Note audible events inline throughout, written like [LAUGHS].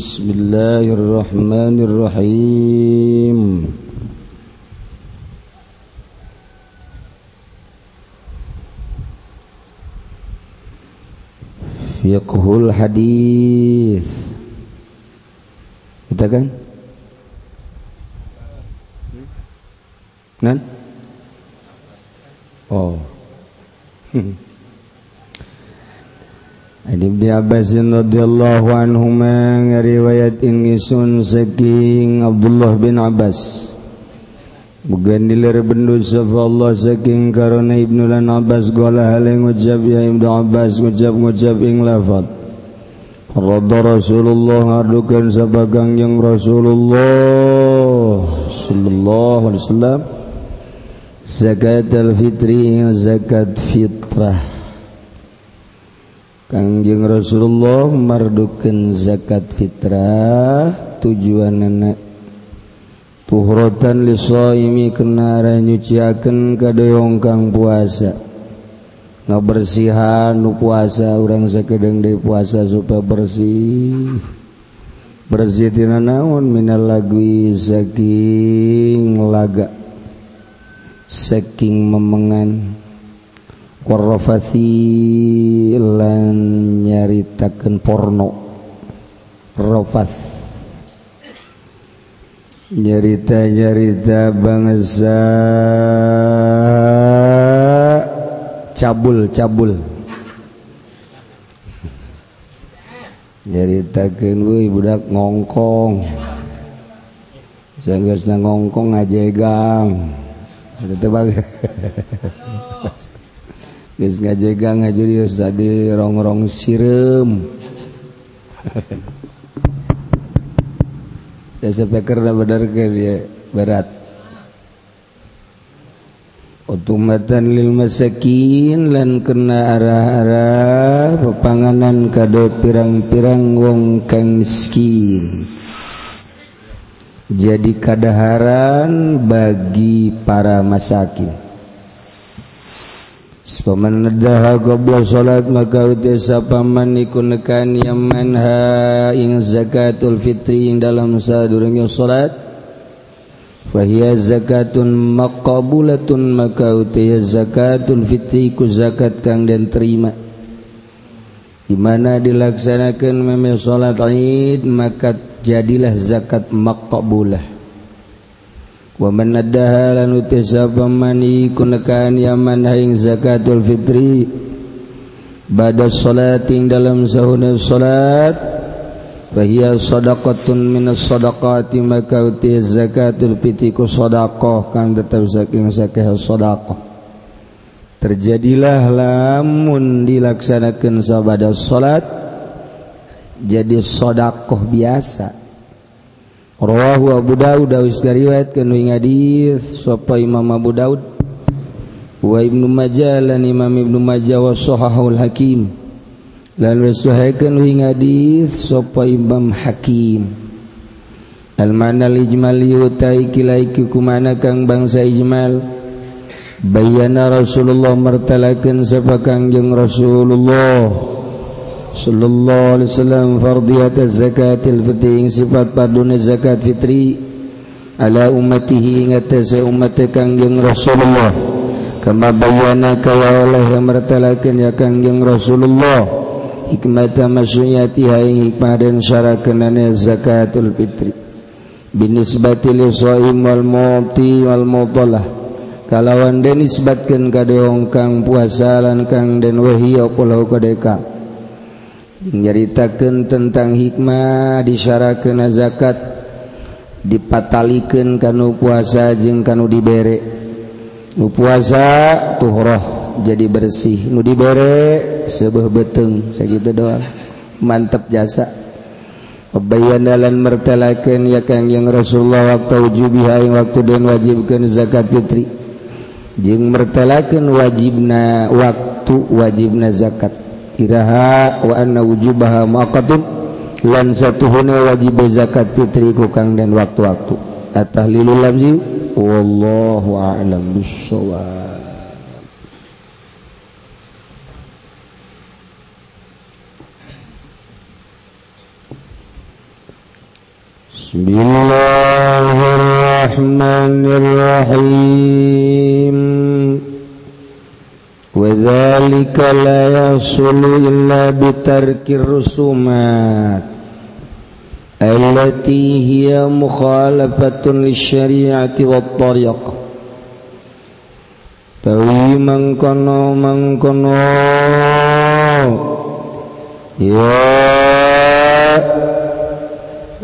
بسم الله الرحمن الرحيم Fiqhul hadis Kita kan? Kan? Oh Ibn Abbasin radhiyallahu anhuma ngariwayat ingisun saking Abdullah bin Abbas. Bukan dilir bendu sapa Allah saking karena Ibnu Lan Abbas gola hale ngucap ya Ibnu Abbas ngucap-ngucap ing lafad. Radha Rasulullah ngadukan sapa Kangjeng Rasulullah sallallahu alaihi wasallam zakat al-fitri zakat fitrah. Kangjeng Rasulullah marduken zakat fitrah tujuan nenek tuhrotan lisoimi kenara nyuciaken kadoyong kang puasa. Ngabersihan nu puasa urang sakedeng deui puasa supaya bersih. Bersih tina naon minal lagwi saking laga saking memengan. Warrafasi lan nyaritakeun porno. Rafas nyarita-nyarita bangsa. Cabul-cabul nyaritakeun euy budak ngongkong. Sanggeusna ngongkong ngajegang Itu bagus [LAUGHS] Geus ngajegang ngajurius tadi rongrong sirem. [LAUGHS] Saya sepeker dah benar ke dia berat. Utumatan lil masakin lan kena arah-arah pepanganan kado pirang-pirang wong kang miskin. Jadi kadaharan bagi para masakin. Pamandaha goblok salat maka utesa paman iku nekan yang manha ing zakatul fitri ing dalam sadurungnya salat fahiya zakatun maqabulatun maka utesa zakatul fitri ku zakat kang dan terima. Di mana dilaksanakan meme salat Id maka jadilah zakat maqabulah. waman nadaha lan utis apa mani kunakan yaman haing zakatul fitri. Bada salating dalam sahuna salat fahiya sadaqatun minas sadaqati maka utis zakatul fitri ku sadaqah kan tetap saking sakeh sadaqah. Terjadilah lamun dilaksanakan sabada salat jadi sodakoh biasa. Rawahu Abu Daud awis gariwayat kanu hadis sapa Imam Abu Daud wa Ibnu Majah lan Imam Ibnu Majah wa sahahul Hakim. Lan wasuhaikeun ing hadis sapa Imam Hakim. Al mana ijmal yutai kilaiki kumana kang bangsa ijmal? Bayana Rasulullah mertalakeun sapa Kangjeng Rasulullah. sallallahu Alaihi Wasallam fardiyat zakatil fitri sifat padune zakat fitri ala ummatihi ingat umat kangjeng Rasulullah. Kama bayana kaya oleh yang mertalakan ya kangjeng Rasulullah hikmata masyuyati haing hikmah dan syarakanana zakatul fitri. Binisbati li shaim wal muti wal mutalah. Kalawan denisbatkeun ka deong kang puasa lan kang den wahi apa lahu kadeka. nyaritakan tentang hikmah disyarakan zakat dipatalikan kanu puasa jeung kanu diberre nu puasa tuhroh jadi bersih nu diberre sebuah beteng segitu doang mantap jasa Pebayan dalam mertelakan ya kang yang Rasulullah waktu ujubiha yang waktu dan wajibkan zakat fitri. Jeng mertelakan wajibna waktu wajibna zakat. Iraha wa anna wujubaha muaqqatun lan satuhuna wajib zakat fitri ku kang dan waktu-waktu. At-tahlilul lafzi wallahu a'lam bissawab. Wadzalika وذلك لا يصل إلا بترك الرسومات التي هي مخالفة للشريعة والطريق. تَوِي مَنْ كَنَوْ. مَنْ كَنَوْ يَا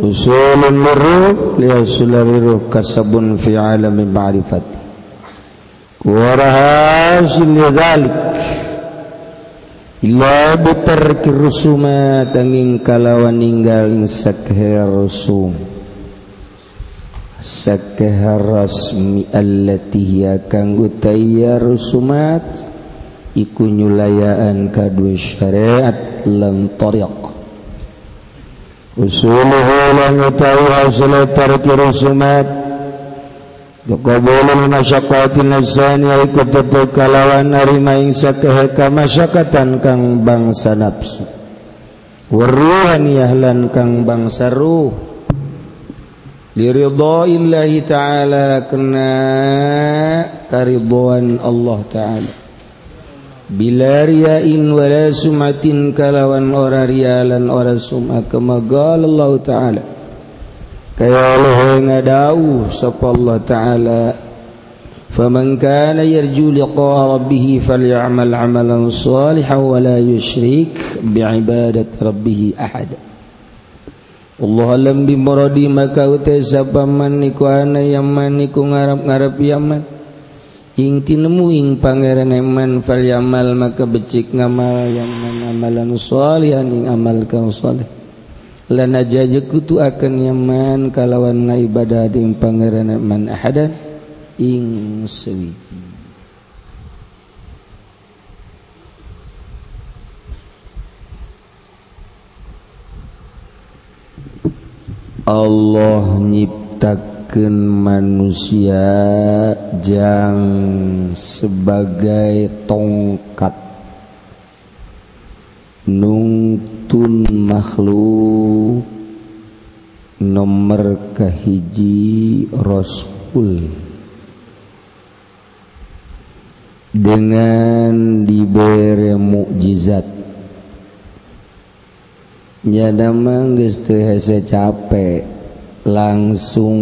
أُسُولُ النُّرُّ لِيَسُولَ الرِّرُّ كَسَبٌ فِي عَلَمِ مَعْرِفَةٍ ورهاج لذلك. illa bitarki rusuma tanging kalawan ninggal sakher rusum sakher rasmi allati hiya kanggo tayya rusumat iku nyulayaan kadue syariat lan tariq usuluhu lan utawi hasil tarki rusumat Yuqabulu masyakatin nafsani Aikututu kalawan narima ingsa keheka masyakatan kang bangsa nafsu Waruhaniyah lan kang bangsa ruh. Liridhaillahi ta'ala kena karidhoan Allah ta'ala. Bila riyain wala sumatin kalawan ora rialan ora sum'a kemagal Allah ta'ala. kaya Allah ngadau sapa Allah taala. Faman kana yarju liqa'a rabbih falyamal amalan salihan wa la yushrik bi'ibadat rabbih ahad. Allah alam bi muradi maka utai sapa man niku ana yaman niku ngarap-ngarap yaman ing tinemu ing pangeran yaman falyamal maka becik ngamal yaman amalan salihan ing amal kang salih lan aja kutu akan yaman kalawan ibadah ing pangeran eman ahadan ing sewiji Allah nyiptakan manusia jangan sebagai tongkat nungtun makhluk nomor kehiji rasul. Dengan diberi mukjizat. Nyada manggeus teu hese capek. Langsung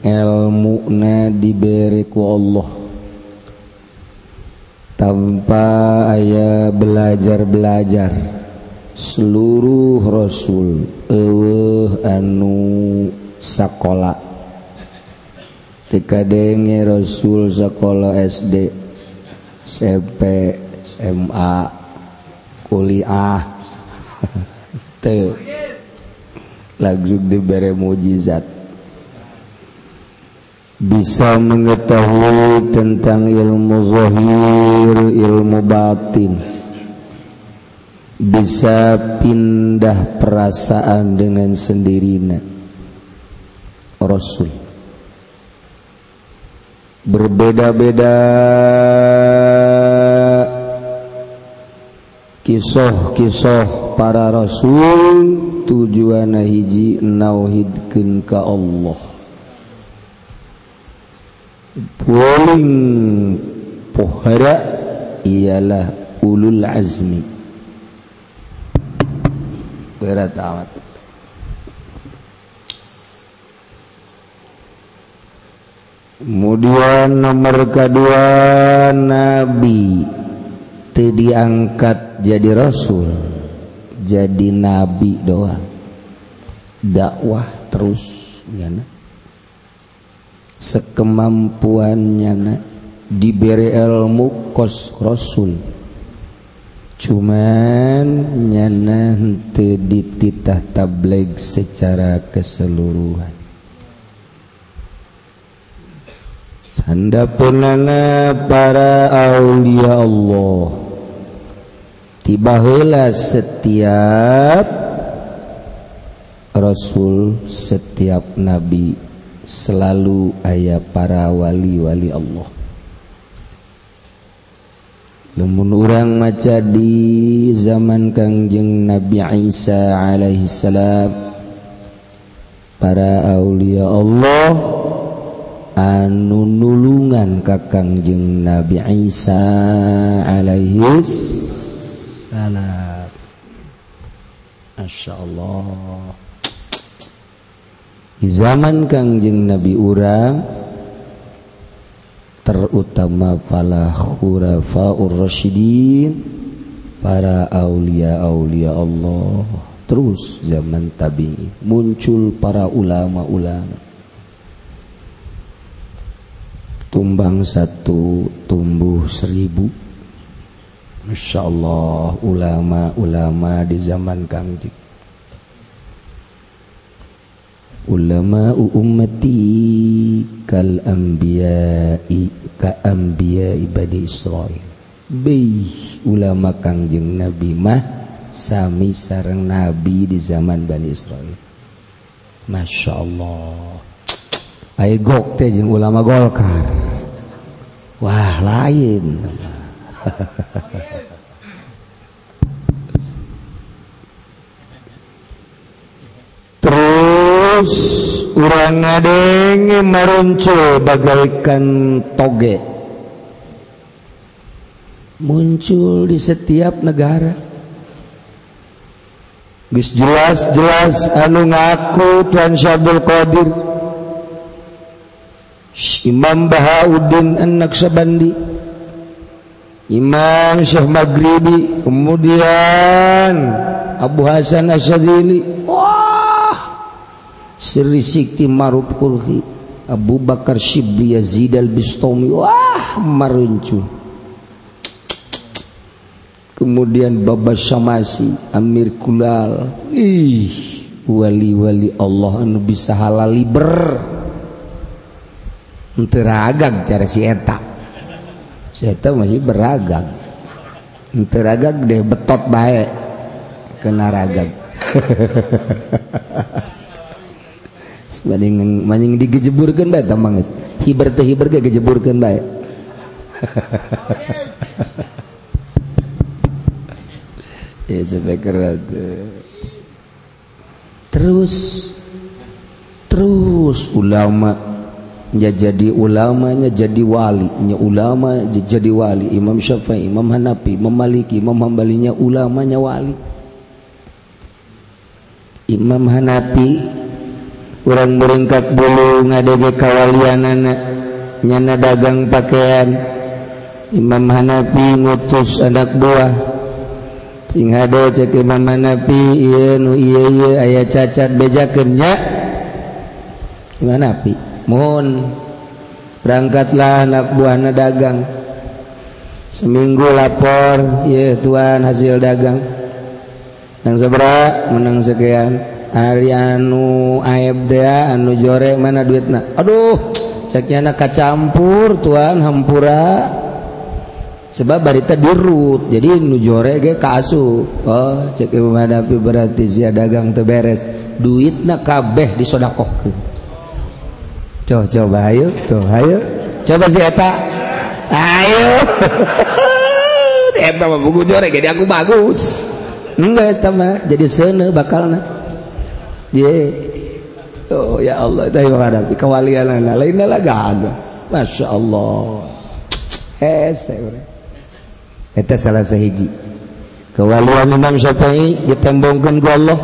ilmuna diberiku Allah. Tanpa ayah belajar-belajar seluruh rasul eueuh anu sakola. Tikadenge rasul sekolah SD SMP SMA kuliah. [LAUGHS] Teu. Langsung diberi mujizat. Bisa mengetahui tentang ilmu zahir ilmu batin. Bisa pindah perasaan dengan sendirinya. Rasul. Berbeda-beda kisah-kisah para rasul tujuan hiji nauhidkeun ka Allah. Paling pohara ialah ulul azmi amat. Kemudian nomor kedua Nabi. Diangkat jadi Rasul jadi nabi doa dakwah terus nyana sekemampuannya diberi ilmu kos rasul cuman nyana henteu dititah tableg secara keseluruhan. Tanda punana para aulia Allah. Tiba heula setiap rasul setiap nabi selalu ayah para wali-wali Allah. Lumun urang maca di zaman Kangjeng Nabi Isa alaihissalam para Aulia Allah anu nulungan kakangjeng Nabi Isa alaihis salam. Masya Allah di zaman Kangjeng Nabi urang terutama para khurafaur rasyidin para aulia aulia Allah. Terus zaman tabi muncul para ulama-ulama. Tumbang satu tumbuh seribu. Masya Allah ulama-ulama di zaman kangjeng ulama ummati kal anbiya'i ka anbiya'i bani Israil Bei ulama kangjeng Nabi mah sami sarang Nabi di zaman Bani Israel. Masya Allah. Ayo gok teh jeung ulama Golkar. Wah lain. [LAUGHS] terus orang ngadenge meronco bagaikan toge. Muncul di setiap negara. Gus jelas-jelas anu ngaku Tuan Syabdul Qadir. Imam Bahauddin An-Naksabandi Imam Syekh Maghribi. Kemudian Abu Hasan Asyadili. wah Sri Sikti Maruf Kurhi Abu Bakar Shibli Yazid al-Bistami wah maruncul kemudian Baba Syamasi Amir Kulal. Ih wali-wali Allah anu bisa halal liber. Teragag cara si eta. Si eta masih beragag teragag deh betot baik kena ragag [LAUGHS] Sebanding maning digejeburkan baik tamang hiber teh hiber ge gejeburkan baik [LAUGHS] terus terus ulama jadi ulamanya jadi walinya ulama jadi wali. Imam Syafi'i Imam Hanafi Imam Maliki Imam Hambalinya ulamanya wali. Imam Hanafi kurang meringkat bulu ngadege kawalian anak nyana dagang pakaian Imam Hanafi ngutus anak buah. Sing hade cek Imam Hanafi iya nu iya iya aya cacat bejakeunnya Imam Hanafi mohon berangkatlah anak buahna dagang. Seminggu lapor iya tuan hasil dagang. Nang sebera menang sekian. Ari anu aib dia anu jorek mana duit na aduh ceknya anak kacampur tuan hampura. Sebab barita dirut jadi nu jore ge kasu oh cek ibu berarti sia dagang teberes duit na kabeh disodakohkeun. Coba coba ayo tuh ayo. Coba si eta. Ayo. [LAUGHS] Si eta mah buku jore jadi aku bagus. Enggak sama jadi seuneu bakalna. Ye. Oh ya Allah itu menghadapi kewalian lain lah gak masya Allah. Hese urang salah sahiji. Kewalian Imam Syafi'i ditembongkan ke Allah.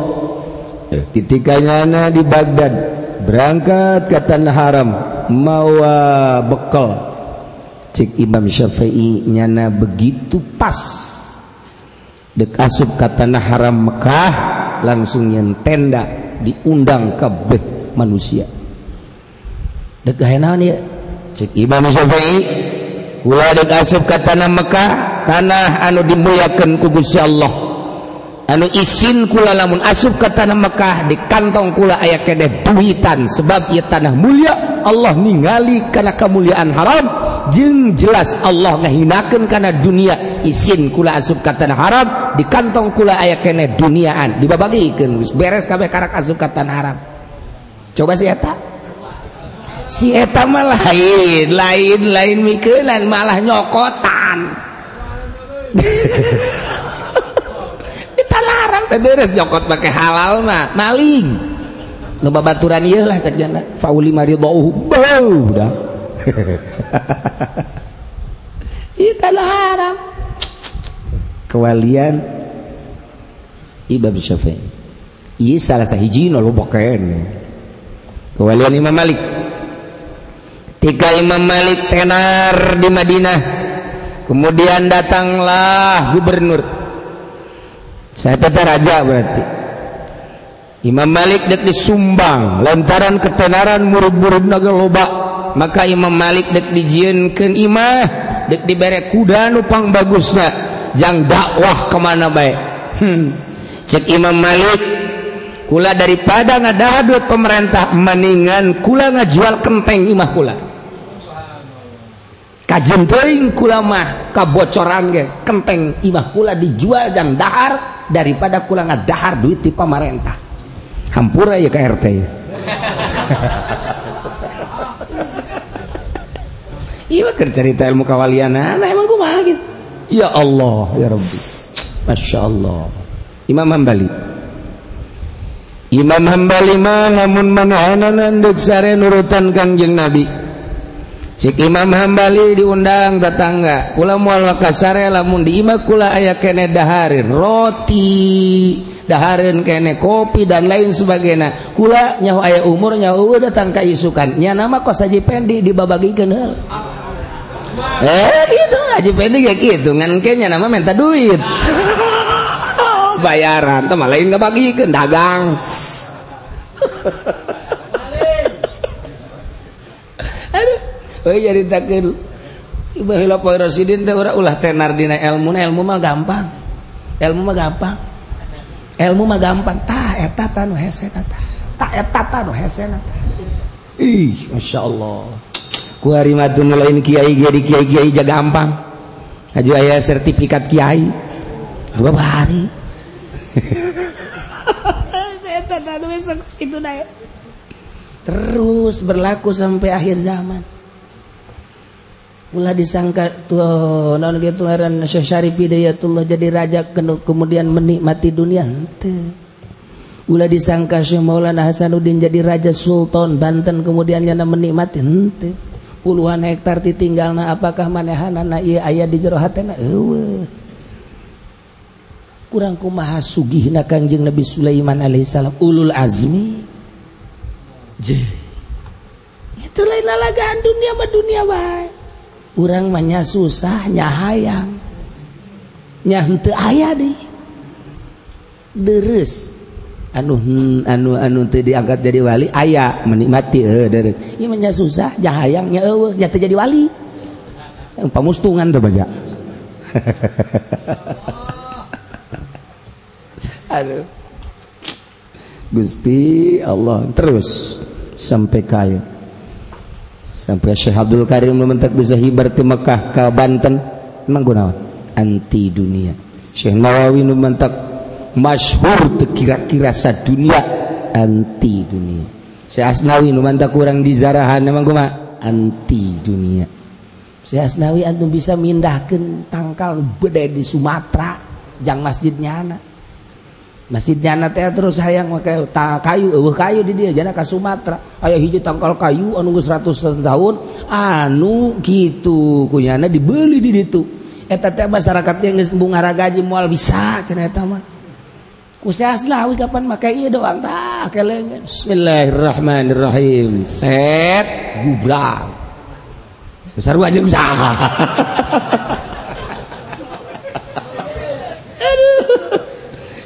Ketikanya di Baghdad. Berangkat ke tanah haram. Mawa bekal. Cik Imam Syafi'i nyana begitu pas. Dek asup ke tanah haram Mekah langsung yang tenda diundang kabeh manusia. Dek naon ya? Cek Imam Syafi'i kula dek asup ka tanah Mekah tanah anu dimuliakeun ku Gusti Allah. Anu isin kula lamun asup ka tanah Mekah di kantong kula aya kedeh duitan sebab ieu tanah mulia. Allah ningali kana kamuliaan haram. jeng jelas Allah ngahinakan karena dunia. Isin kula asup katan haram di kantong kula ayah kene duniaan. Dibabagikan beres kabeh karak asup katan haram coba si eta. Si eta mah lain lain lain mikeunan malah nyokotan. [LAUGHS] Kita larang beres nyokot pakai halal mah maling. Nu babaturan ieu lah cak janda. Fauli maridauhu bau dah. [LAUGHS] itulah haram. Kewalian. Imam Syafi'i. Iya salah sahiji no lupakan kewalian Imam Malik. Tika Imam Malik tenar di Madinah. Kemudian datanglah gubernur. Saya tetap raja berarti. Imam Malik dek di Sumbang Lantaran ketenaran murid-murid naga loba. maka Imam Malik dek dijiunkan Imah dek diberre kuda nupang bagusnya jang jangan dakwah kemana baik hmm. cek Imam Malik kula daripada ngada duit pemerintah mendingan kula ngajual kempeng imah kula. Kajen teuing kula mah kabocoran ge kempeng imah kula dijual jang dahar daripada kula ngadahar duit di pemerintah. Hampura ya ke RT ya Iya cerita ilmu kawaliana, nah, emang gue mah gitu. Ya Allah, ya Rabbi. Masya Allah. Imam Hambali. Imam Hambali mah namun manaanan deuk sare nurutan Kangjeng Nabi. Cik Imam Hambali diundang tetangga. Kula moal kasare lamun di imah kula aya kene dahareun roti, dahareun kene kopi dan lain sebagainya. Kula nyaho aya umur nyaho datang ka isukan. Nya nama kos haji pendi dibabagikeun heula. eh gitu ngaji pendek ya gitu. Ngan kayaknya nama minta duit. Oh, [LAUGHS] bayaran tuh malah nggak bagi ke dagang. [LAUGHS] Aduh oh jadi takir bahila pak Rasidin teh ora ulah tenar dina ilmu ilmu mah gampang. Ilmu mah gampang. Ilmu mah gampang. Tah eta tanu hese tah. Eta tanu hese ih masyaallah ku hari madun lain kiai jadi kiai kiai jaga gampang aja aya sertifikat kiai. Dua hari. Terus berlaku sampai akhir zaman. Ulah disangka tuh non gitu ngaran Syekh Syarif Hidayatullah jadi raja kemudian menikmati dunia. Ente. Ulah disangka Syekh Maulana Hasanuddin jadi raja sultan Banten kemudian yana menikmati. Ente. puluhan hektar ditinggal apakah apakah ieu aya di jero hatena. Eueuh. Kurang sugih na Kangjeng Nabi Sulaiman alaihissalam. Ulul azmi. Jeh. itu lain lalagaan dunia mah dunia baik Urang mah susah nyahayang nyah ayah aya deui deres. Anu anu anu diangkat jadi wali ayah menikmati manya susah jahayang nya eueuh nya jadi wali. Pamustungan tuh baca [LAUGHS] aduh. Gusti Allah terus sampai kaya sampai Syekh Abdul Karim mementak bisa hibar ke Mekah ke Banten. Emang gunawan? Anti dunia. Syekh Nawawi mementak masyhur kira-kira sa dunia anti dunia. Si asnawi nu kurang di zarahan emang kumaha anti dunia. Si asnawi antum bisa mindahkeun tangkal beda di Sumatera jang masjidnya anak masjidnya anak teh terus hayang make kayu eueuh kayu di dia jana ka Sumatera. Aya hiji tangkal kayu anu geus ratusan tahun anu gitu kunyana dibeli di ditu. Eta teh masyarakat yang geus bungara gaji moal bisa cenah eta mah. Usahawi kapan makai doang tak kelengan. Bismillahirrahmanirrahim. Set gubrak. Sarua jeung saha. Aduh.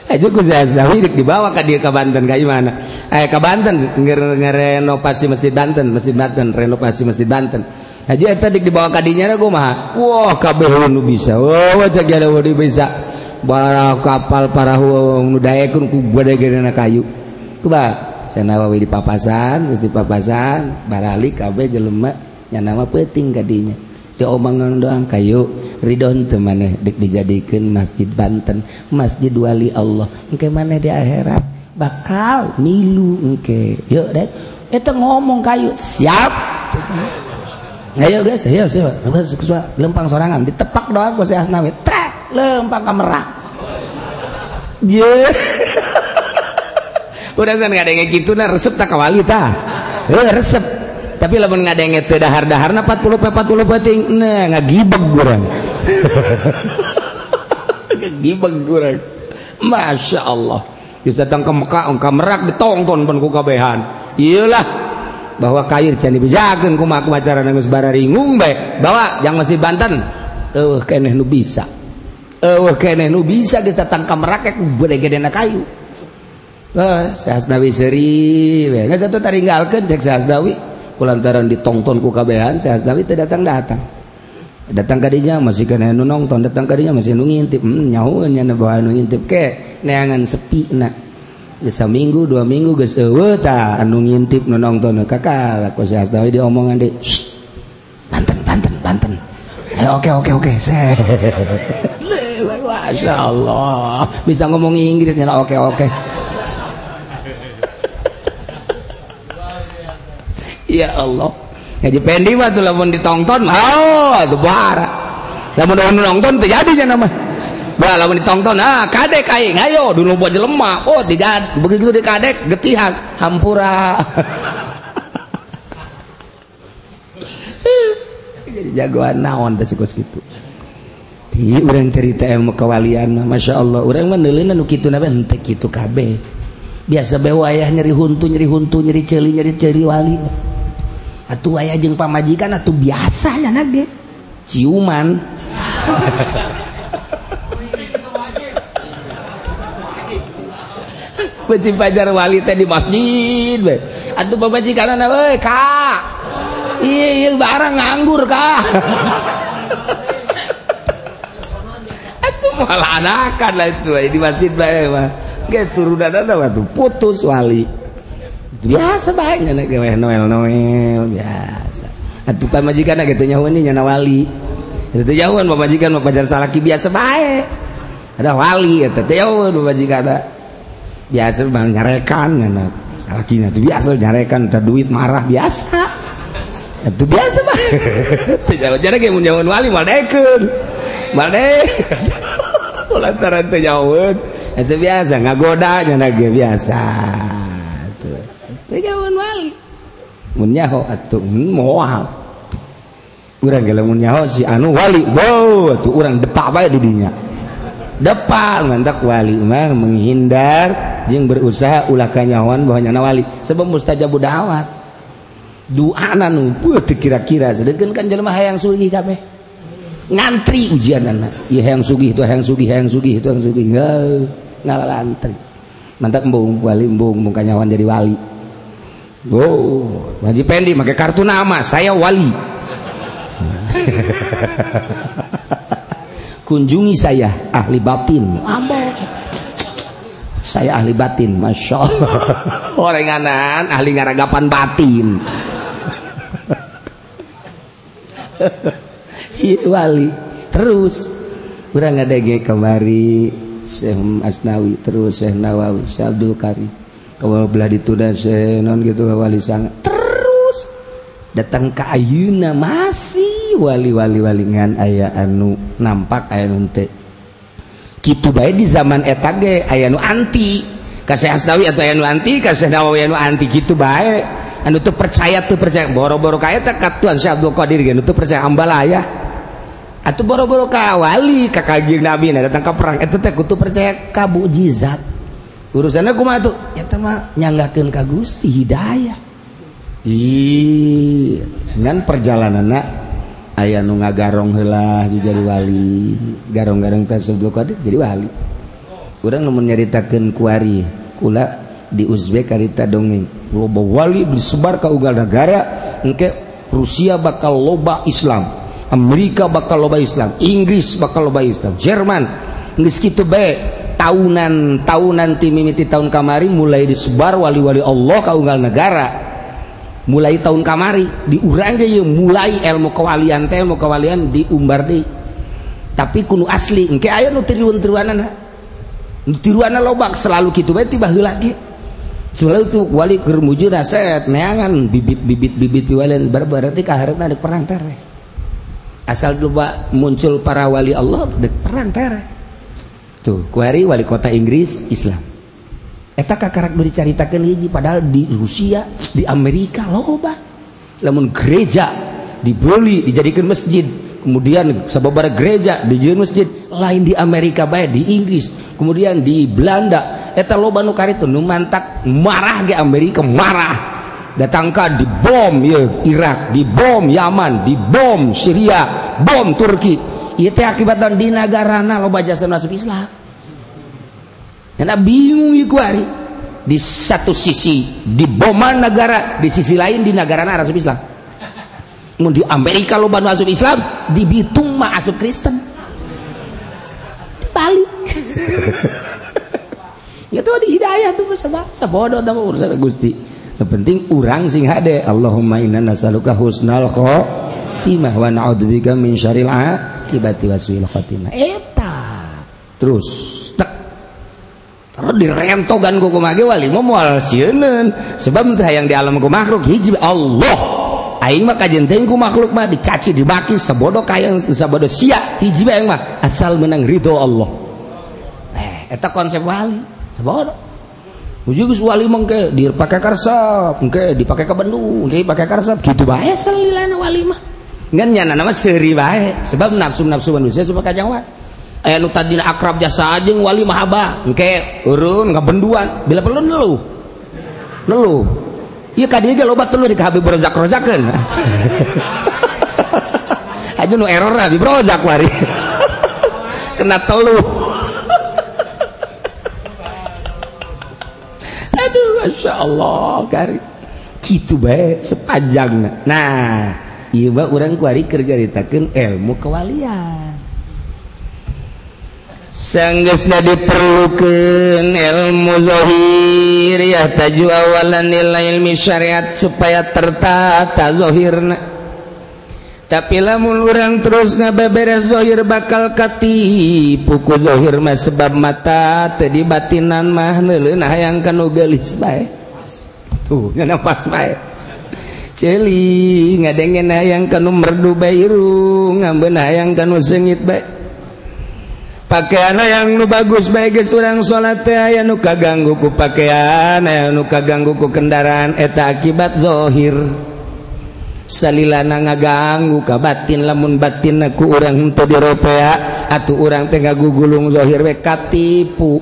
Aja ku Sahawi dibawa ka dia ka Banten ka mana? Eh ka Banten ngerenovasi Masjid Banten, Masjid Banten renovasi Masjid Banten. Aja eta dik dibawa ka dinya kumaha? Wah kabeh nu bisa. Wah wajah jadi bisa. Bara kapal parahu nu daekun ku badegena kayu. Coba Senawawi di papasan terus di papasan barali kabeh jelema nya nama penting kadinya di omongan doang kayu ridon temaneh dek dijadikan masjid Banten masjid wali Allah. Engke mana di akhirat bakal milu engke. Yuk dek. Itu ngomong kayu siap. Ayo guys ayo siapa lempang sorangan ditepak doang ku si asnawi lempang kamerak. Yeah. [LAUGHS] udah kan ngadenge gitu nah resep tak kawali ta. Eh, resep. Tapi lamun ngadenge teu dahar-dahar na 40 pe 40 bating nah ngagibeg urang [LAUGHS] ngagibeg urang Masya Allah. Yus datang ke Mekah engka merak ditongton pun ku kabehan. Iyalah. Bahwa kair can dibejakeun kumaha kumacara geus bara ringung bae bawa yang masih Banten. Eueuh keneh nu bisa. Eueuh keneh nu bisa geus datang ka Merak gede-gedena kayu Wah, Sahasnawi seri, nggak satu taringgalkan cek Sahasnawi, kulantaran ditongton ku kabehan, Sahasnawi teu datang datang. Datang kadinya masih kena nu nonton, datang kadinya masih nu ngintip, hmm, nyahuan nya bawa nu ngintip ke, neangan sepi nak. Bisa minggu dua minggu geus eueuh ta anu ngintip nu nonton kakak ku Sahasnawi diomongan deh. Banten, Banten, Banten. Eh, oke oke oke. [LAUGHS] Masya Allah. Bisa ngomong Inggris Oke oke. Ya Allah. Ngaji pendi mah tuh ditonton oh bara lamun lamun nonton terjadi nama Bah, lamun ditonton ah kadek aing ayo dulu buat jelema. Oh tidak begitu di kadek getihan hampura. [LAUGHS] Jadi jagoan naon teh sikus di urang cerita ilmu kewalian Masya Allah orang menelinan gitu na henteu gitu kabeh biasa bawa ayah nyeri huntu nyeri huntu nyeri celi nyeri celi wali atuh ayah jeng pamajikan atuh biasanya nage ciuman [LAUGHS] Besi pajar wali teh di masjid we. Atuh pamajikan we, Kak. Iya, iya barang nganggur, Kak. [LAUGHS] Eh, masjid putus wali. Biasa biasa. Majikan gitunyawali itu jauhan pemajikan pajar salaki biasa baik ada wali jauh pemajikan ada biasa bang nyarekan salaki itu biasa nyarekan ada duit marah biasa. Itu biasa baik itu jauh jadi kayak mau jauhan wali mal deker mal deker [LAUGHS] lantarannya itu biasa ngagodanya ge biasa tuh wali munyaho atuh moal urang kalau munyaho si anu wali wow atuh urang depak bae di dinya depak mantak wali mah menghindar jeung berusaha ulah kanyawan bahwa nyana wali sebab mustajabu dawat doa nu teu kira-kira sedengkeun kan jelema hayang sugih kabeh ngantri ujianana ieu hayang sugih itu hayang sugih hayang sugih itu hayang sugih ngalalantri mantak embung wali embung embung kanyawan jadi wali Oh, Haji Pendi pakai kartu nama, saya wali. [LAUGHS] Kunjungi saya ahli batin. Ambo. Saya ahli batin, masya Allah. [LAUGHS] Orenganan ahli ngaragapan batin. [LAUGHS] wali. Terus. Kurang ada kemari Syekh Asnawi. Terus Syekh Nawawi Syekh Abdul Kari kalau belah ditunda Syekh non gitu wali sangat terus. Datang ke Ayuna masih wali-wali walingan ayah anu nampak ayah nunte gitu baik di zaman etage ayah nu anti. Kasih Asnawi atau ayah nu anti kasih Nawawi ayah nu anti. Gitu baik anu tuh percaya tuh percaya. Boro-boro kaya tak katuan Syekh Abdul Qadir gitu tuh percaya. Ambal ayah. atau boro-boro kawali kakak nabi nah datang ke perang. Itu teh kutu percaya kabujizat urusannya kumaha tuh? Ya mah nyanggakeun ka Gusti hidayah. Di ngan perjalananna aya nu ngagarong heula jadi wali. Garong-garong teh sebelum jadi wali. Urang nu nyaritakeun kuari kula di Uzbek karita dongeng. Loba wali disebar ka ugal negara engke Rusia bakal loba Islam. Amerika bakal loba Islam Inggris bakal loba Islam Jerman Inggris kitu baik tahunan tahunan tim mimiti tahun kamari mulai disebar wali-wali Allah kaunggal negara. Mulai tahun kamari diurang ya mulai ilmu kewalian teh ilmu kewalian diumbar di. Tapi kuno asli engke aya nu tiruan tiruanan nu tiruanan lobak selalu gitu baik tiba lagi selalu tuh wali kermujur aset neangan bibit bibit bibit walian berarti kaharapna ada perantara asal coba muncul para wali Allah dek perang tuh kuari wali kota Inggris Islam. Diceritakan hiji padahal di Rusia di Amerika loba. Namun gereja dibeli dijadikan masjid. Kemudian sebabara gereja di masjid. Lain di Amerika baik di Inggris. Kemudian di Belanda. Eta loba nu itu nu mantak marah ge Amerika marah datangkan di bom ya, Irak di bom Yaman di bom Syria bom Turki. Itu akibat dan di negara lo bajasan masuk Islam. Karena bingung iku hari. Di satu sisi di boman negara di sisi lain di negara asup Islam. Di Amerika lo bantu asup Islam di Bitung mah asup Kristen. Balik itu [LAUGHS] di hidayah tuh sebab sebodoh sama urusan Gusti penting urang sing hade. Allahumma inna nasaluka husnal khotimah wa na'udzubika min syarril akibati wasuil khotimah. Eta. Terus terus direntogan ku kumage wali moal sieun sebab teh hayang di alam ku makhluk hiji Allah. Aing mah kajenteng ku makhluk mah dicaci dibaki sabodo kayang sabodo sia. Hiji bae mah asal menang ridho Allah. Eh eta konsep wali sabodo. Ujugus wali mengke dipakai karsap, mengke dipakai ke Bandung, mengke dipakai karsap. Gitu bae selilana wali mah. Ngan nyana nama seuri bae. Sebab nafsu-nafsu manusia suka kajawan. Aya nu tadina akrab jasa jeung wali mah abah. Engke urun ngabenduan. Bila perlu neluh. Neluh. Ieu ka dieu ge loba telur di Habib Rozak-rozakeun. [LAUGHS] Aja nu error Habib Rozak wari. [LAUGHS] Kena teluh. Aduh Masya Allah kari gitu baik sepanjang. Nah iya ba orang kuari kerja ditakin ilmu kewalian. Sanggesna diperlukan ilmu zohir ya taju awalan nilai ilmi syariat supaya tertata zohirna. tapi lamun orang terus ngabeberes dhohir bakal kati puku dhohir mah sebab mata tadi batinan mah neuleuh hayang kanu geulis bae. Tuh nganapas bae. Celi ngadengen hayang kanu merdu bae irung ngambeun hayang kanu sengit bae. Pakaian yang nu bagus baik orang salat aya nu kaganggu ku pakaian aya nu kaganggu ku kendaraan eta akibat zohir. salilana ngaganggu ka batin lamun batin aku orang untuk diropea atuh urang teh gagugulung zahir we katipu.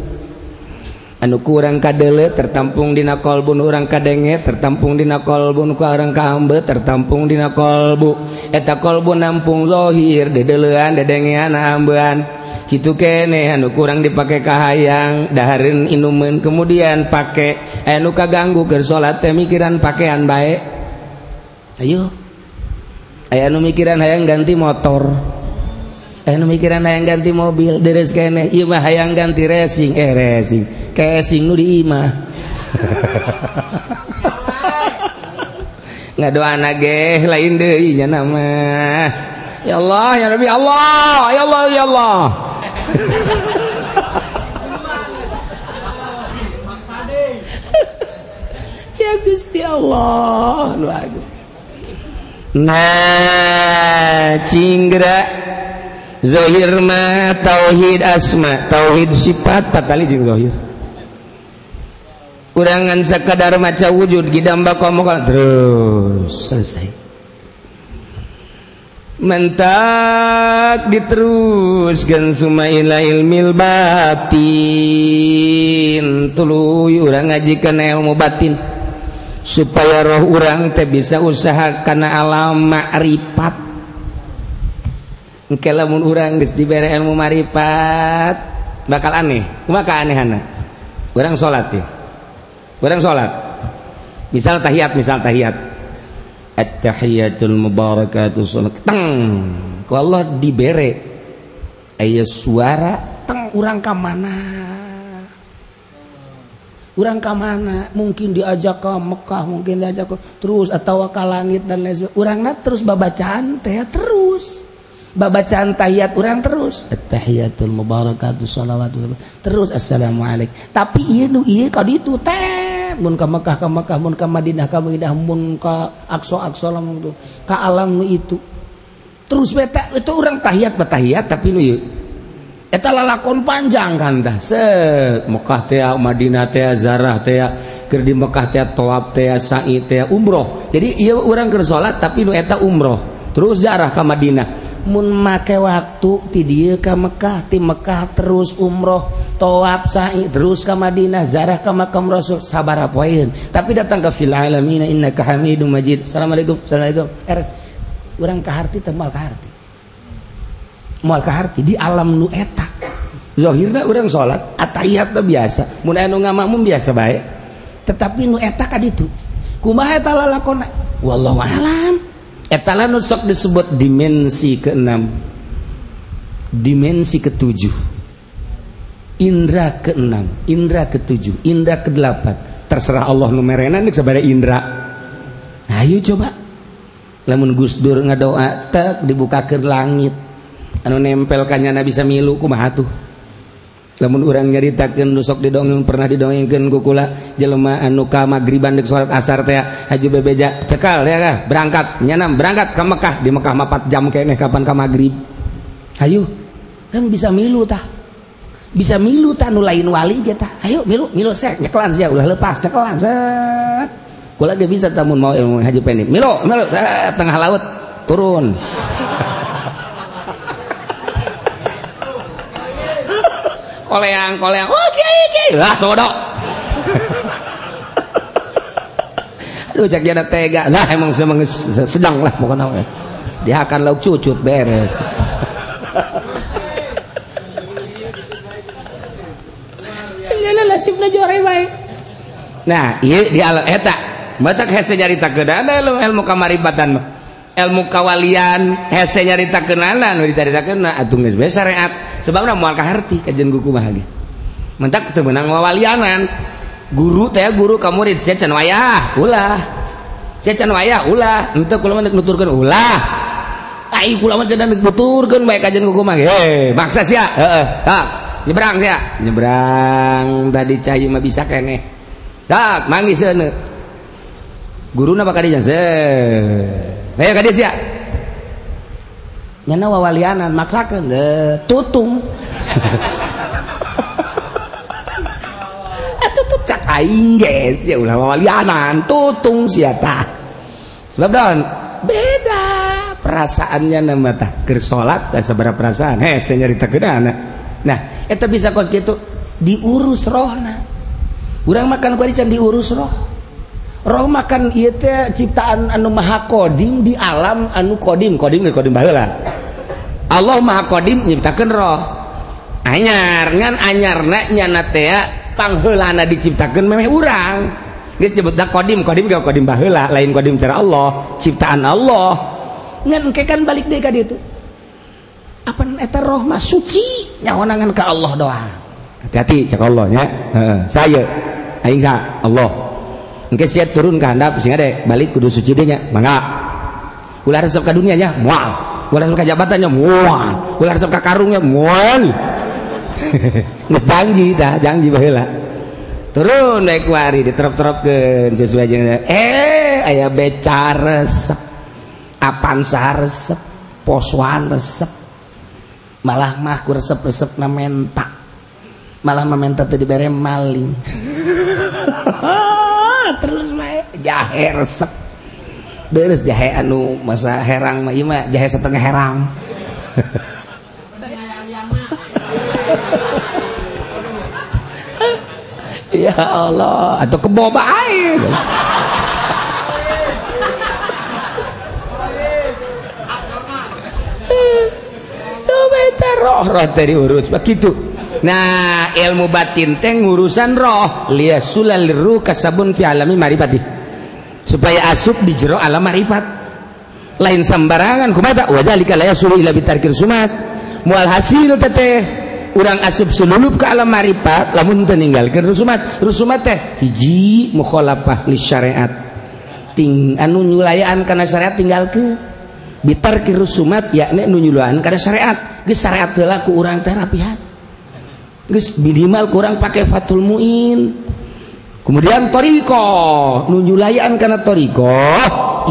Anu kurang kadele tertampung dina qalbun urang kadenge tertampung dina qalbun ku orang kambe tertampung dina kolbu. Eta kolbu nampung zahir dedelean dedengean ambean kitu kene anu kurang dipake kahayang dahareun inumeun kemudian pake. Anu kaganggu keur salat teh mikiran pakaian bae. Ayo. Aya anu mikiran hayang ganti motor. Anu mikiran hayang ganti mobil deres kene. Imah hayang ganti racing. Eh racing. Casing nu di imah [LAUGHS] nggak doa nage lain deh nama. Ya Allah ya Nabi Allah. Ya Allah ya Allah. [LAUGHS] Ya Gusti Allah. Nah cingra nahirma tauhid asma tauhid sifat patali jeung patahir kurangan sekadar maca wujud gidamba komo terus selesai. Mentak diteruskan sumaila ilmil batin tuluy orang ngajikan ilmu batin. supaya roh orang teh bisa usaha karena alam makrifat engke lamun urang geus dibere ilmu ma'rifat bakal aneh. Maka anehana? Orang salat ya? Orang salat misal tahiyat misal tahiyat at-tahiyatul mubarakatuh salat teng! Ku Allah dibere aya suara teng urang ka mana? orang ke mana? Mungkin diajak ke Mekkah mungkin diajak ke terus atau ke langit dan lain sebagainya. Orang terus babacaan teh terus. Babacaan tahiyat orang terus. Tahiyatul mubarakatuh salawatul terus assalamualaikum. Tapi iya nu iya ka itu teh. Mun ke Mekah ke Mekah mun ke Madinah ke Madinah mun ke Aqsa Aqsa lamun tuh. Ke alam nu itu. Terus beta itu orang tahiyat batahiyat tapi nu iya eta lalakon panjang kanda set Mekah teh Madinah teh Zarah teh keur di Mekah teh tawaf teh sa'i teh umroh. Jadi ieu urang keur salat tapi nu eta umroh. Terus Zarah ka Madinah. Mun make waktu ti dieu ka Mekah ti Mekah terus umroh tawaf sa'i terus ka Madinah Zarah ka makam Rasul sabaraha poeun tapi datang ke fil alamin innaka hamidum majid. Assalamualaikum assalamualaikum. Eres urang ka harti temal ka harti. harti di alam nu etakhirnya orang salat atayat biasa. Ngamakmum biasa baik tetapi nu eta itu alam. Etala nusok disebut dimensi ke-6 dimensi ke-7 Indra ke-6 Indra ke-7 Indra ke-8 terserah Allah numerenan sebagai Indra. Ayo coba. Lamun Gus Dur ngadoa tak dibukakan langit. anu nempelkannya na bisa miluku mahatuh namun orang nyaritakan nusok didongeng pernah didongengkan kukula jelema anu ka magriban dek sholat asar teh haju bebeja cekal ya kah berangkat. Nyanam berangkat ke Mekah. Di Mekah mapat jam kene kapan ka magrib ayo kan bisa milu tah. Bisa milu tah nu lain wali ge tah. Ayo milu milu sek cekelan sia ulah lepas cekelan set. Kula ge bisa tamun mau ilmu haji pendek. Milu milu tengah laut turun. Koleang koleang. Oh kiai kiai. Lah sodok aduh cak jana tega. Lah emang sedang lah pokoknya dia akan lauk cucut beres. Ini nasibnya jore baik. Nah, iya di alam eta. Batak hese nyarita kedana ilmu kamaribatan mah ilmu kawalian hese nyarita kenalan nu dicarita kena geus bae syariat sebabna moal kaharti kajian guku mah ge. Mentak teu meunang wawalianan. Guru teh guru ka murid sia can wayah ulah. Sia can wayah ulah. Henteu kula mah nuturkeun ulah. Ai kula mah cenah nuturkeun bae kajian guku mah ge. Maksa sia. Heeh. Tak nyebrang sia. Nyebrang tadi cai mah bisa keneh tak manggis seuneu guruna bakal dijan Ayo kades ya. Nyana wawalianan maksakeun deh tutung. [LAUGHS] Atuh tuh cak aing geus ya ulah wawalianan tutung sia tah. Sebab daun beda perasaannya nama tah keur salat teh sabaraha perasaan. Heh saya nyarita keudana. Nah, eta bisa kos kitu diurus rohna. Urang makan kuari can diurus roh roh Romakan teh ciptaan anu Maha Qodim di alam anu Qodim Qodim Qodim baheula. Allah Maha Qodim nyiptakeun roh. Anyar ngan anyarna nyana teh pangheulana diciptakeun memeh urang. Geus nyebutna Qodim Qodim ge Qodim baheula lain Qodim cara Allah, ciptaan Allah. Ngan engke kan balik deui ka ditu Apa eta roh mah suci nyawanangan ka Allah doang. Hati-hati cak Allah nya. Heeh, saya aing sa Allah. Engke sia turun ke handap sehingga deh balik kudu suci nya mangga. Ulah resep ka dunianya moal. Ulah resep ka jabatannya moal. Ulah resep ka karungnya moal. [LAUGHS] Geus janji dah, janji baheula. Turun naik kuari diterap-terapkeun sesuai jeung eh aya beca resep. Apansa resep, poswan resep. Malah mah ku resep-resep na menta. Malah mementa teu dibere maling. [LAUGHS] terus baik jahe resep. Beres jahe anu masa herang mah ima jahe setengah herang. [LAUGHS] Ya Allah atau keboba air roh [LAUGHS] roh tadi urus begitu Nah ilmu batin teh urusan roh. Lihat sulan liru kasabun fi alami marifati supaya asup di jero alam marifat lain sambarangan kumata. Wadzalika la yasulu ila bitarkir sumat. Mual hasil teteh urang asup sululup ke alam marifat lamun teninggalkeun rusumat. Rusumat teh hiji mukhalafah li syariat. Ting anu nyulayaan kana syariat tinggalkeun. Bitarkir rusumat yakni nu nyulaan kana syariat. Geus syariat heula ku urang teh rapihan Gus minimal kurang pakai Fatul Muin. Kemudian toriko nunjulayan karena toriko.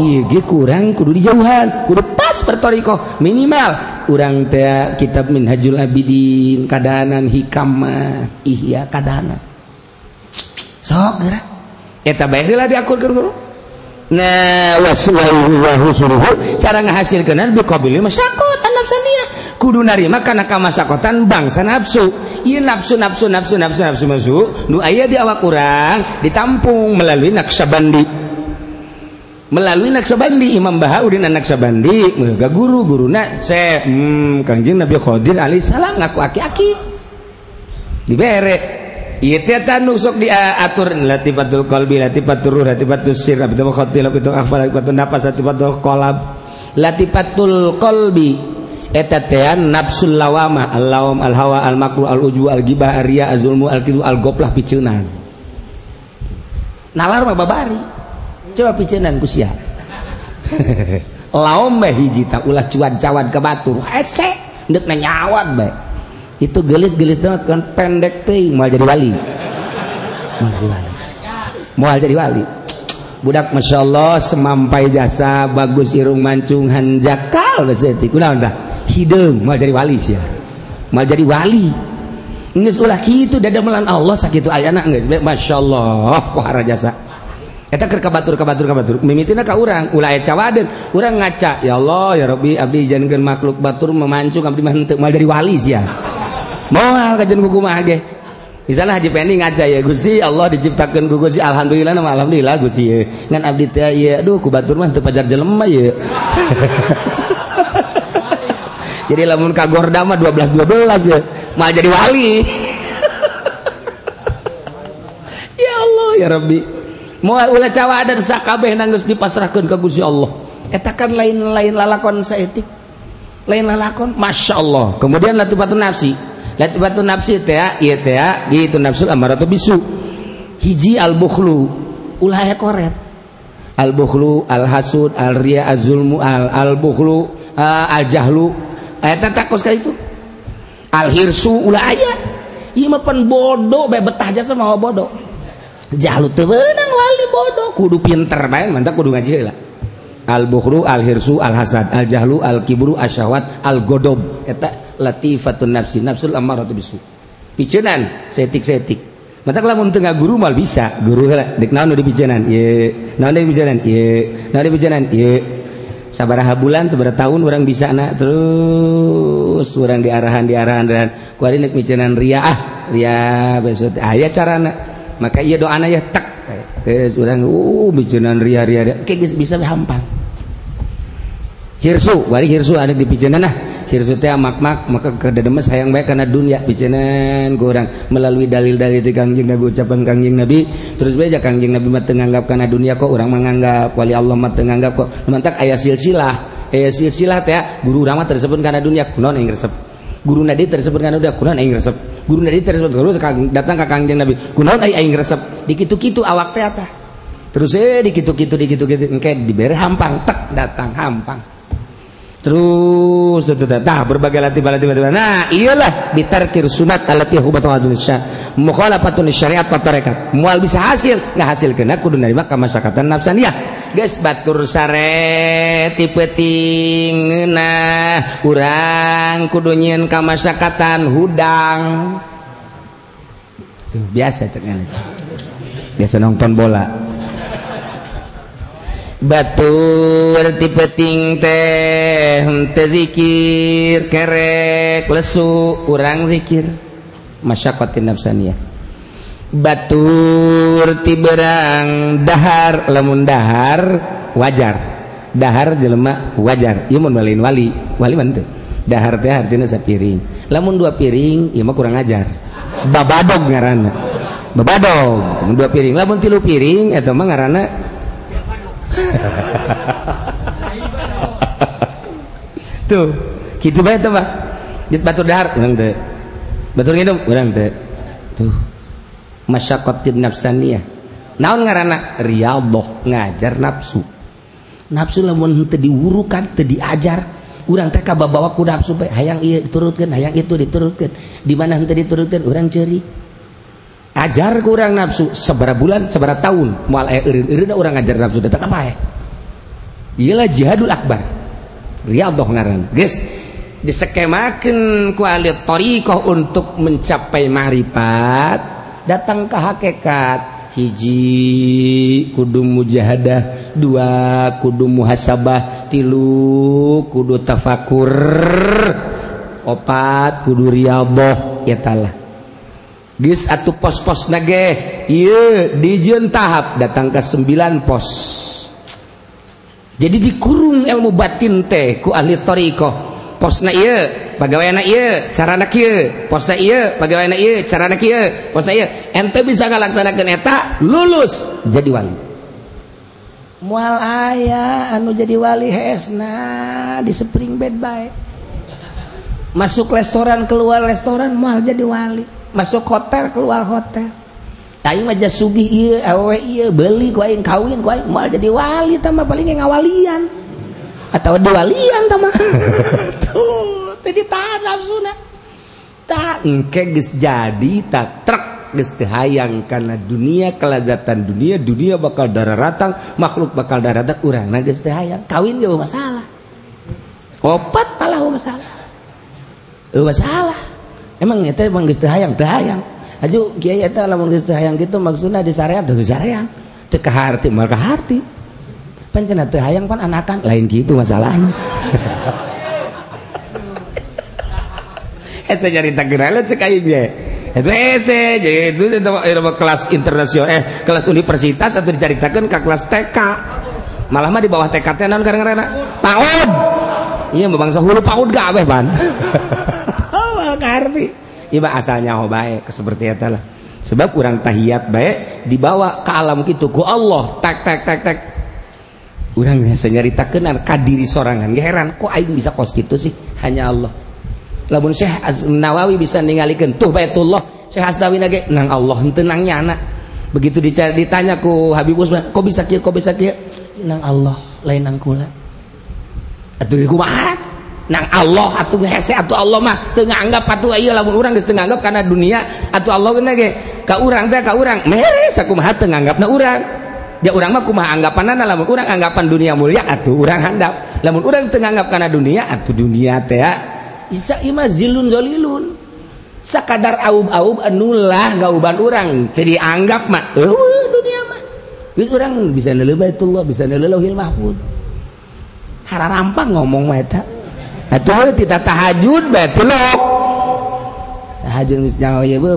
Iya kurang kudu dijauhan, kudu pas bertoriko minimal. Urang teh kitab Minhajul Abidin kadanan hikam ihya kadanan. Sok gerak. Eta bae lah diakur guru. cara ngahasil kudu narima karena kamasakotan bangsa nafsu. Iye nafsu nafsu nafsu nafsu nafsu masuk nu aya di awak kurang ditampung melalui naksabandi. Melalui naksabandi Imam Bahauddin naksabandi. Mega guru guru nak saya hmm, kanjeng Nabi Khadir alaihissalam ngaku aki-aki. Dibere. nusuk diatur latifatul qalbi latifatul ruh latifatul sir latifatul khatil latifatul akhbar latifatul nafas latifatul qalab. Latifatul qalbi eta teh nafsul lawama al lawam al hawa al makru al uju al gibah al riya al zulmu al-goplah piceunaan nalar mah babari. Coba piceunaan ku sia. [LAUGHS] Laom mah hiji ulah cuan cawan ke batur. Hese deuk nanyawat bae. Itu gelis-gelis banget kan pendek teh mau jadi wali. Mau jadi wali. Mau jadi wali. Budak masya Allah semampai jasa bagus irung mancung hanjakal gesetik udah entah? Hidung mau jadi wali sih. Mau jadi wali. Nggak ulah gitu dada melan Allah sakit ayana nggak masya Allah wah jasa. Eta ker kabatur kabatur kabatur. Mimitina ka urang ulah cawaden urang ngaca ya Allah ya Rabbi abdi jangan makhluk batur memancung abdi mah henteu mal jadi wali sia moal kajian kuku mah ge. Di sana Haji Pendi ngaca ya Gusti Allah diciptakan ku Gusti alhamdulillah nama alhamdulillah Gusti ya. Ngan abdi teh ya aduh ku batur mah teu pajar jelema ya. [LAUGHS] Jadi lamun ka Gorda mah 12 12 ya. Mah jadi wali. [LAUGHS] Ya Allah ya Rabbi. Moal ulah cawada sakabeh nang geus dipasrahkeun ka Gusti Allah. Eta kan lain-lain lalakon saeutik lain lalakon? Masya Allah. Kemudian latipatun nafsi. Lihat batu nafsu teh, iya teh, gitu nafsu amaratu bisu. Hiji al-bukhlu, ulah ya koret. Al-bukhlu, al-hasud, al-riya, az-zulmu, al-bukhlu, eh, al-jahlu. Eta takos ka itu. Al-hirsu ulah aya. Ieu mah pan bodoh bae betah jasa mah bodoh. Jahlu teu meunang wali bodoh, kudu pinter bae mantap kudu ngaji heula. Al-bukhlu, al-hirsu, al-hasad, al-jahlu, al-kibru, asyawat al-godob. Eta latifatun nafsi nafsul ammaratu bisu. Picenan setik-setik. Mata lamun tengah guru mal bisa. Guru heula dek naon di picenan ye. Naon di picenan ye. Naon di picenan ye. Sabaraha bulan sabaraha tahun orang bisa anak terus orang diarahan diarahan dan kuari nek micenan ria ah ria besok ayah cara anak maka iya doa ya tak. Terus orang uh micenan ria ria, ria. kayak bisa hampang hirsu wari hirsu ada di picenan nah hirsu teh mak-mak maka kededemes sayang baik karena dunia bicenan kurang melalui dalil-dalil di kangjeng Nabi ucapan kangjeng Nabi. Terus beja kangjeng Nabi mah tenganggap karena dunia kok orang menganggap wali Allah mah tenganggap kok. Mantak ayat silsilah. Ayat silsilah teh guru urang mah tersebut karena dunia kunaon yang resep? Guru nadi tersebut karena dunia kunaon yang resep? Guru nadi tersebut guru datang ke kangjeng Nabi kunaon yang resep? Dikitu-kitu awak teh terus eh dikitu-kitu dikitu-kitu engke diberi hampang tek datang hampang terus nah, berbagai latih bala nah iyalah bitarkir sunat alati hubatun mukhalafatun syariat wa tarekat mual bisa hasil nggak hasil kena kudu nerima ka masyakatan nafsaniyah. Guys batur sare tipe tingena urang kudu nyieun ka masyakatan hudang. Tuh, biasa cek biasa nonton bola. Baturtipeting tehzikir kerek lesu kurang zikir. Masyakotin nafsaniyah batur tiberang dahar lemun dahar wajar. Dahar jelemak wajar. Imun walin wali. Wali mantu dahar teh artinya sapiring lamun dua piring ieu mah kurang ajar. Babadog ngaranna. Babadog. Dua piring. Lamun tilu piring eta mah ngaranna [LAUGHS] tuh gitu bae tuh pak. Jis batu dahar orang teh. Batu hidup orang teh. Tuh masyakotin nafsaniyah naon ngarana riyadhah ngajar nafsu. Nafsu lamun teu diwurukan teu diajar. Urang teh kabawa ku nafsu bae. Hayang ieu diturutkeun hayang itu diturutkeun di mana henteu diturutkeun urang ceurik ajar kurang nafsu sebera bulan sebera tahun. Mual eh, aya erin erin orang ngajar nafsu datang apa ya ialah jihadul akbar. Riyadhah ngaran. Guys disekemakan ku ahli untuk mencapai marifat datang ke hakikat. Hiji kudu mujahadah. Dua kudu muhasabah. Tilu kudu tafakur. Opat kudu riyadhah. Ya talah geus atuh pos-pos nage? Ieu dijieun tahap datang ke sembilan pos. Jadi dikurung ilmu batin teh ku ahli thariqah posna iya pegawai anak iya cara anak iya posna iya pegawai anak iya cara anak iya posna iya ente bisa ngalaksanakan eta lulus jadi wali. Mual ayah anu jadi wali hesna di spring bed baik masuk restoran keluar restoran mual jadi wali masuk hotel keluar hotel Aing aja sugih iya, awe iya, beli ku aing kawin, ku aing mal jadi wali tama paling yang awalian. Atau diwalian tama. [LAUGHS] Tuh, jadi tahan nafsuna. Tak engke geus jadi tak trek geus teu hayang kana dunia kelazatan dunia, dunia bakal dararatang, makhluk bakal dararatang urangna geus teu hayang. Kawin ge masalah. Opat palah masalah. Eueuh masalah. Emang itu emang geus hayang teu hayang aju kiai eta lamun geus hayang kitu maksudna di sarean teu sarean teu kaharti mal kaharti pencena teu hayang pan anakan lain gitu masalahnya Ese nyarita gerala cek aing ge. Itu ese jadi itu itu kelas internasional eh kelas universitas atau diceritakan ke kelas TK. Malah mah di bawah TK naon karena PAUD. Iya bangsa hulu PAUD gak abeh pan. [LAUGHS] iba asalnya hobae seperti itulah sebab kurang tahiyat baik dibawa ke alam gitu ku Allah tak tak tak tak. Orang biasa nyarita kenal kadiri sorangan. Gak heran kok aing bisa kos gitu sih hanya Allah. Lamun Syekh Nawawi bisa ningalikeun tuh Baitullah Syekh Asdawi nage nang Allah henteu nang nyana begitu dicari ditanya ku Habib Usman kok bisa kieu kok bisa kieu? Nang Allah lain nang kula. Atuh kumaha ah, nang Allah atuh hese atuh Allah mah teu nganggap atuh ieu lamun urang geus teu nganggap kana dunia atuh Allah geuna ge ka urang teh ka urang. Mere sakumaha teu nganggapna urang. Dia urang mah kumaha anggapanna lamun urang anggapan dunia mulia atuh urang handap. Lamun urang teu nganggap kana dunia atuh dunia teh ah. isa ima zilun zalilun. Sakadar aub-aub anulah gauban urang. Teu dianggap mah eueuh dunia mah. Geus urang bisa neuleuh baitullah bisa neuleuh lauhil mahfuz hararampang ngomong mah eta. Atuh tidak tahajud bae telok. Tahajud geus jangan ieu beuh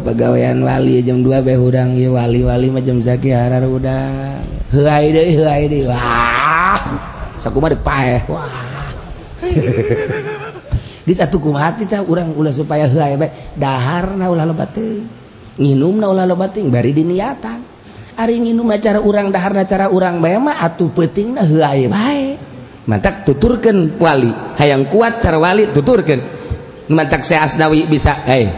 wali jam 2 bae hurang ieu wali-wali mah jam saki harar udang. Heuai deui heuai deui. Wah. Sakumaha deuk paeh. Wah. [LAUGHS] Di satu kumaha teh urang ulah supaya heuai bae daharna ulah loba teuing. Nginumna ulah loba teuing bari diniatan. Ari nginum cara urang daharna cara urang bae mah atuh peutingna heuai bae. Mantak tuturkeun wali. Hayang kuat cara wali tuturkeun. Mantak saya asnawi bisa eh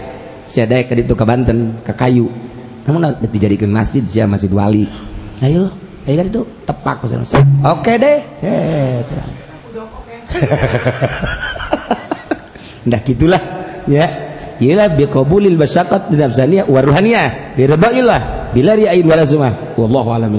siada ke itu ke Banten ke kayu. Namun dijadikan masjid siapa masjid wali. Ayo ayo kan itu tepak oke deh. [LAUGHS] Ndah gitulah ya. Iyalah biqabulil basyakat di nafsaniyah wa ruhaniyah. Diridailah bila ri'ain wala sumah. Wallahu a'lam.